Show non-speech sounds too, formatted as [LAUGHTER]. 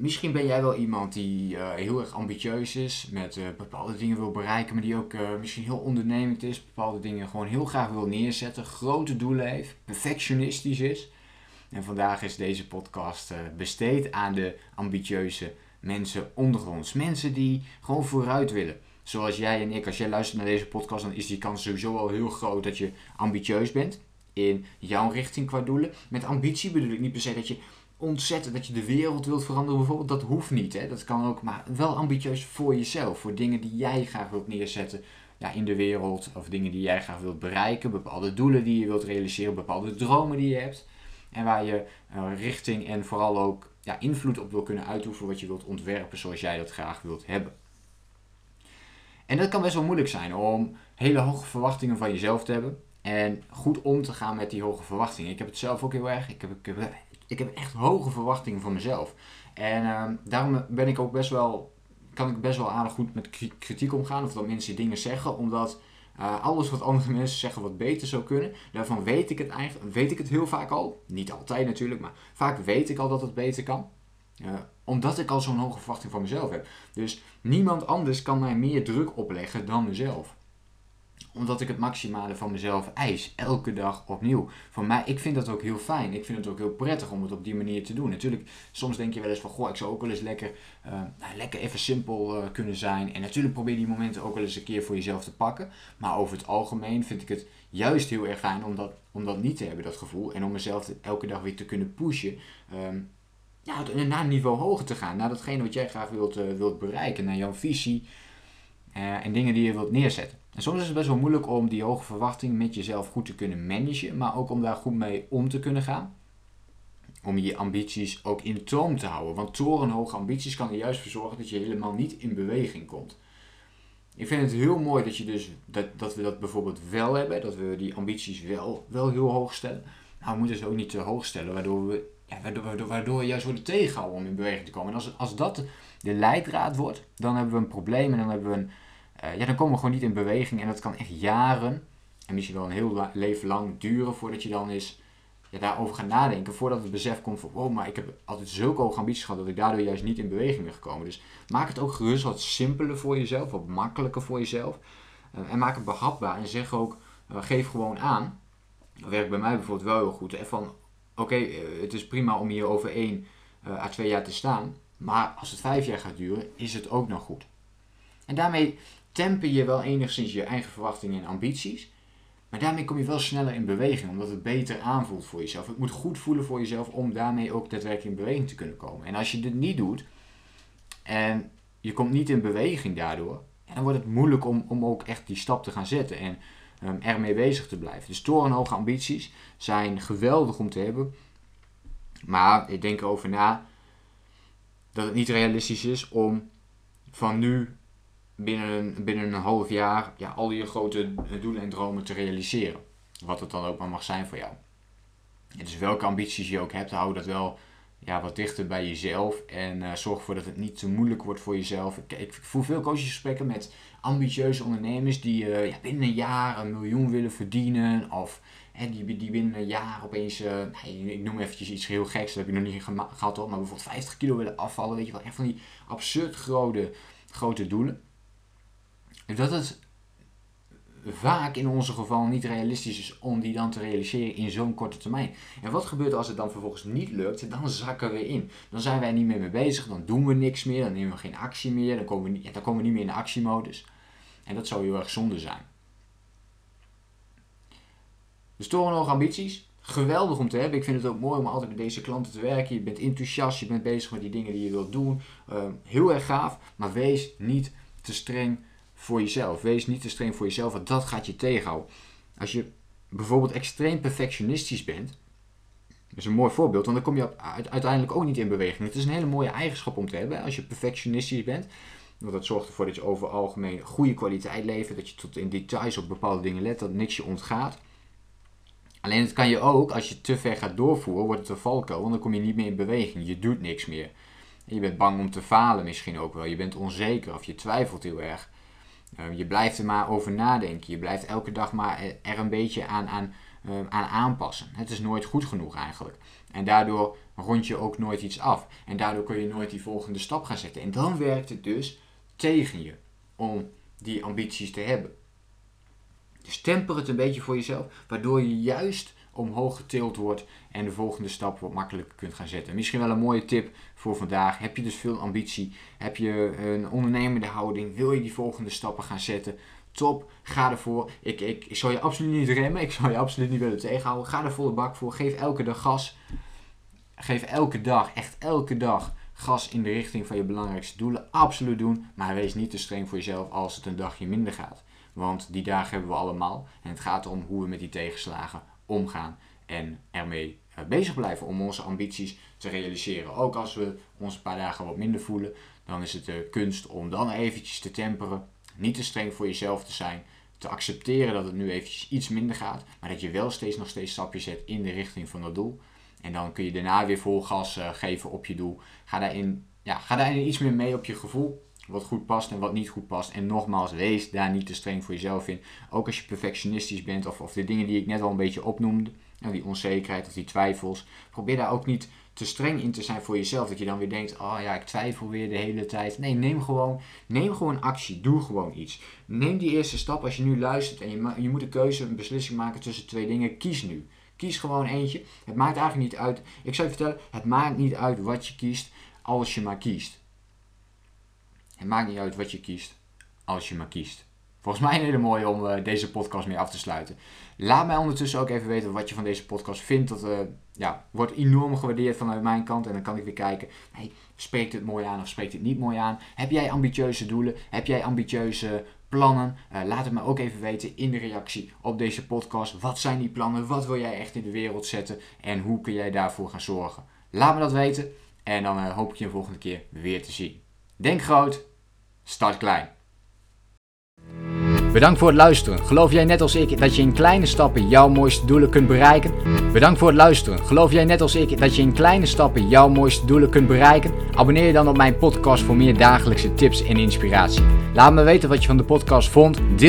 Misschien ben jij wel iemand die uh, heel erg ambitieus is, met uh, bepaalde dingen wil bereiken, maar die ook uh, misschien heel ondernemend is, bepaalde dingen gewoon heel graag wil neerzetten, grote doelen heeft, perfectionistisch is. En vandaag is deze podcast besteed aan de ambitieuze mensen onder ons. Mensen die gewoon vooruit willen. Zoals jij en ik, als jij luistert naar deze podcast, dan is die kans sowieso al heel groot dat je ambitieus bent in jouw richting qua doelen. Met ambitie bedoel ik niet per se dat je ontzettend dat je de wereld wilt veranderen bijvoorbeeld. Dat hoeft niet. Hè? Dat kan ook, maar wel ambitieus voor jezelf. Voor dingen die jij graag wilt neerzetten ja, in de wereld. Of dingen die jij graag wilt bereiken. Bepaalde doelen die je wilt realiseren. Bepaalde dromen die je hebt. En waar je uh, richting en vooral ook ja, invloed op wil kunnen uitoefenen. Wat je wilt ontwerpen zoals jij dat graag wilt hebben. En dat kan best wel moeilijk zijn om hele hoge verwachtingen van jezelf te hebben. En goed om te gaan met die hoge verwachtingen. Ik heb het zelf ook heel erg. Ik heb ik heb echt hoge verwachtingen van mezelf. En uh, daarom ben ik ook best wel, kan ik best wel aardig goed met kritiek omgaan. Of dat mensen dingen zeggen. Omdat uh, alles wat andere [LAUGHS] mensen zeggen wat beter zou kunnen. Daarvan weet ik het eigenlijk, weet ik het heel vaak al. Niet altijd natuurlijk, maar vaak weet ik al dat het beter kan. Uh, omdat ik al zo'n hoge verwachting van mezelf heb. Dus niemand anders kan mij meer druk opleggen dan mezelf omdat ik het maximale van mezelf eis. Elke dag opnieuw. Voor mij, ik vind dat ook heel fijn. Ik vind het ook heel prettig om het op die manier te doen. Natuurlijk, soms denk je wel eens van, goh, ik zou ook wel eens lekker, uh, nou, lekker even simpel uh, kunnen zijn. En natuurlijk probeer die momenten ook wel eens een keer voor jezelf te pakken. Maar over het algemeen vind ik het juist heel erg fijn om dat, om dat niet te hebben, dat gevoel. En om mezelf elke dag weer te kunnen pushen. Um, naar een niveau hoger te gaan. Naar datgene wat jij graag wilt, uh, wilt bereiken. Naar jouw visie. en dingen die je wilt neerzetten. En soms is het best wel moeilijk om die hoge verwachting met jezelf goed te kunnen managen, maar ook om daar goed mee om te kunnen gaan. Om je ambities ook in toom te houden. Want torenhoge ambities kan er juist voor zorgen dat je helemaal niet in beweging komt. Ik vind het heel mooi dat, je dus, dat, dat we dat bijvoorbeeld wel hebben, dat we die ambities wel, wel heel hoog stellen. Nou, we moeten ze ook niet te hoog stellen, waardoor we, ja, waardoor, waardoor, waardoor we juist worden tegengehouden om in beweging te komen. En als, als dat de leidraad wordt, dan hebben we een probleem en dan hebben we een, uh, ja, dan komen we gewoon niet in beweging. En dat kan echt jaren en misschien wel een heel leven lang duren voordat je dan eens ja, daarover gaat nadenken. Voordat het besef komt van, oh, maar ik heb altijd zulke hoge ambities gehad dat ik daardoor juist niet in beweging ben gekomen. Dus maak het ook gerust wat simpeler voor jezelf, wat makkelijker voor jezelf. Uh, en maak het behapbaar en zeg ook, uh, geef gewoon aan. Dat werkt bij mij bijvoorbeeld wel heel goed. Van, oké, het is prima om hier over één à twee jaar te staan. Maar als het vijf jaar gaat duren, is het ook nog goed. En daarmee temper je wel enigszins je eigen verwachtingen en ambities. Maar daarmee kom je wel sneller in beweging, omdat het beter aanvoelt voor jezelf. Het moet goed voelen voor jezelf om daarmee ook daadwerkelijk in beweging te kunnen komen. En als je dit niet doet en je komt niet in beweging daardoor, dan wordt het moeilijk om, om ook echt die stap te gaan zetten en um, ermee bezig te blijven. Dus torenhoge ambities zijn geweldig om te hebben. Maar ik denk erover na dat het niet realistisch is om van nu binnen een, binnen een half jaar ja, al je grote doelen en dromen te realiseren. Wat het dan ook maar mag zijn voor jou. dus welke ambities je ook hebt, hou dat wel ja, wat dichter bij jezelf. En uh, zorg ervoor dat het niet te moeilijk wordt voor jezelf. Ik, ik voel veel coachesgesprekken met ambitieuze ondernemers die uh, ja, binnen een jaar een miljoen willen verdienen. Of hè, die, die binnen een jaar opeens, uh, ik noem eventjes iets heel geks, dat heb je nog niet gehad hoor. Maar bijvoorbeeld 50 kilo willen afvallen. Weet je wel, echt van die absurd grote, grote doelen dat het vaak in onze geval niet realistisch is om die dan te realiseren in zo'n korte termijn. En wat gebeurt als het dan vervolgens niet lukt? Dan zakken we in. Dan zijn wij niet meer mee bezig, dan doen we niks meer, dan nemen we geen actie meer, dan komen we niet, dan komen we niet meer in de actiemodus. En dat zou heel erg zonde zijn. Dus nog ambities. Geweldig om te hebben. Ik vind het ook mooi om altijd met deze klanten te werken. Je bent enthousiast, je bent bezig met die dingen die je wilt doen. Ehm, heel erg gaaf, maar wees niet te streng voor jezelf. Wees niet te streng voor jezelf, want dat gaat je tegenhouden. Als je bijvoorbeeld extreem perfectionistisch bent, dat is een mooi voorbeeld, want dan kom je uiteindelijk ook niet in beweging. Het is een hele mooie eigenschap om te hebben als je perfectionistisch bent. Want dat zorgt ervoor dat je over algemeen goede kwaliteit levert, dat je tot in details op bepaalde dingen let, dat niks je ontgaat. Alleen het kan je ook, als je te ver gaat doorvoeren, wordt het een valkuil, want dan kom je niet meer in beweging. Je doet niks meer. je bent bang om te falen misschien ook wel. Je bent onzeker of je twijfelt heel erg. Ehm, je blijft er maar over nadenken. Je blijft elke dag maar er een beetje aan, aan, ehm, aan aanpassen. Het is nooit goed genoeg eigenlijk. En daardoor rond je ook nooit iets af. En daardoor kun je nooit die volgende stap gaan zetten. En dan werkt het dus tegen je om die ambities te hebben. Dus temper het een beetje voor jezelf, waardoor je juist omhoog getild wordt en de volgende stap wat makkelijker kunt gaan zetten. Misschien wel een mooie tip voor vandaag. Heb je dus veel ambitie? Heb je een ondernemende houding? Wil je die volgende stappen gaan zetten? Top, ga ervoor. Ik, ik, zal je absoluut niet remmen. Ik zal je absoluut niet willen tegenhouden. Ga er volle bak voor. Geef elke dag gas. Geef elke dag, echt elke dag, gas in de richting van je belangrijkste doelen. Absoluut doen. Maar wees niet te streng voor jezelf als het een dagje minder gaat. Want die dagen hebben we allemaal. En het gaat erom hoe we met die tegenslagen omgaan en ermee eh, bezig blijven om onze ambities te realiseren. Ook als we ons een paar dagen wat minder voelen, dan is het de kunst om dan eventjes te temperen, niet te streng voor jezelf te zijn, te accepteren dat het nu eventjes iets minder gaat, maar dat je wel steeds nog steeds stapjes zet in de richting van dat doel. En dan kun je daarna weer vol gas uh, geven op je doel. Ga daarin, ja, ga daarin iets meer mee op je gevoel wat goed past en wat niet goed past. En nogmaals, wees daar niet te streng voor jezelf in. Ook als je perfectionistisch bent of, of de dingen die ik net al een beetje opnoemde, nou, die onzekerheid of die twijfels, probeer daar ook niet te streng in te zijn voor jezelf. Dat je dan weer denkt, oh ja, ik twijfel weer de hele tijd. Nee, neem gewoon, neem gewoon actie. Doe gewoon iets. Neem die eerste stap als je nu luistert en je, je moet een keuze, een beslissing maken tussen twee dingen. Kies nu. Kies gewoon eentje. Het maakt eigenlijk niet uit. Ik zou je vertellen, het maakt niet uit wat je kiest als je maar kiest. Het maakt niet uit wat je kiest, als je maar kiest. Volgens mij een hele mooie om uh, deze podcast mee af te sluiten. Laat mij ondertussen ook even weten wat je van deze podcast vindt. Dat uh, ja, wordt enorm gewaardeerd vanuit mijn kant. En dan kan ik weer kijken, spreekt het mooi aan of spreekt het niet mooi aan? Heb jij ambitieuze doelen? Heb jij ambitieuze plannen? Uh, laat het me ook even weten in de reactie op deze podcast. Wat zijn die plannen? Wat wil jij echt in de wereld zetten? En hoe kun jij daarvoor gaan zorgen? Laat me dat weten. En dan hoop ik je de volgende keer weer te zien. Denk groot, Start klein. Bedankt voor het luisteren. Geloof jij net als ik dat je in kleine stappen jouw mooiste doelen kunt bereiken? Bedankt voor het luisteren. Geloof jij net als ik dat je in kleine stappen jouw mooiste doelen kunt bereiken? Abonneer je dan op mijn podcast voor meer dagelijkse tips en inspiratie. Laat me weten wat je van de podcast vond. Deel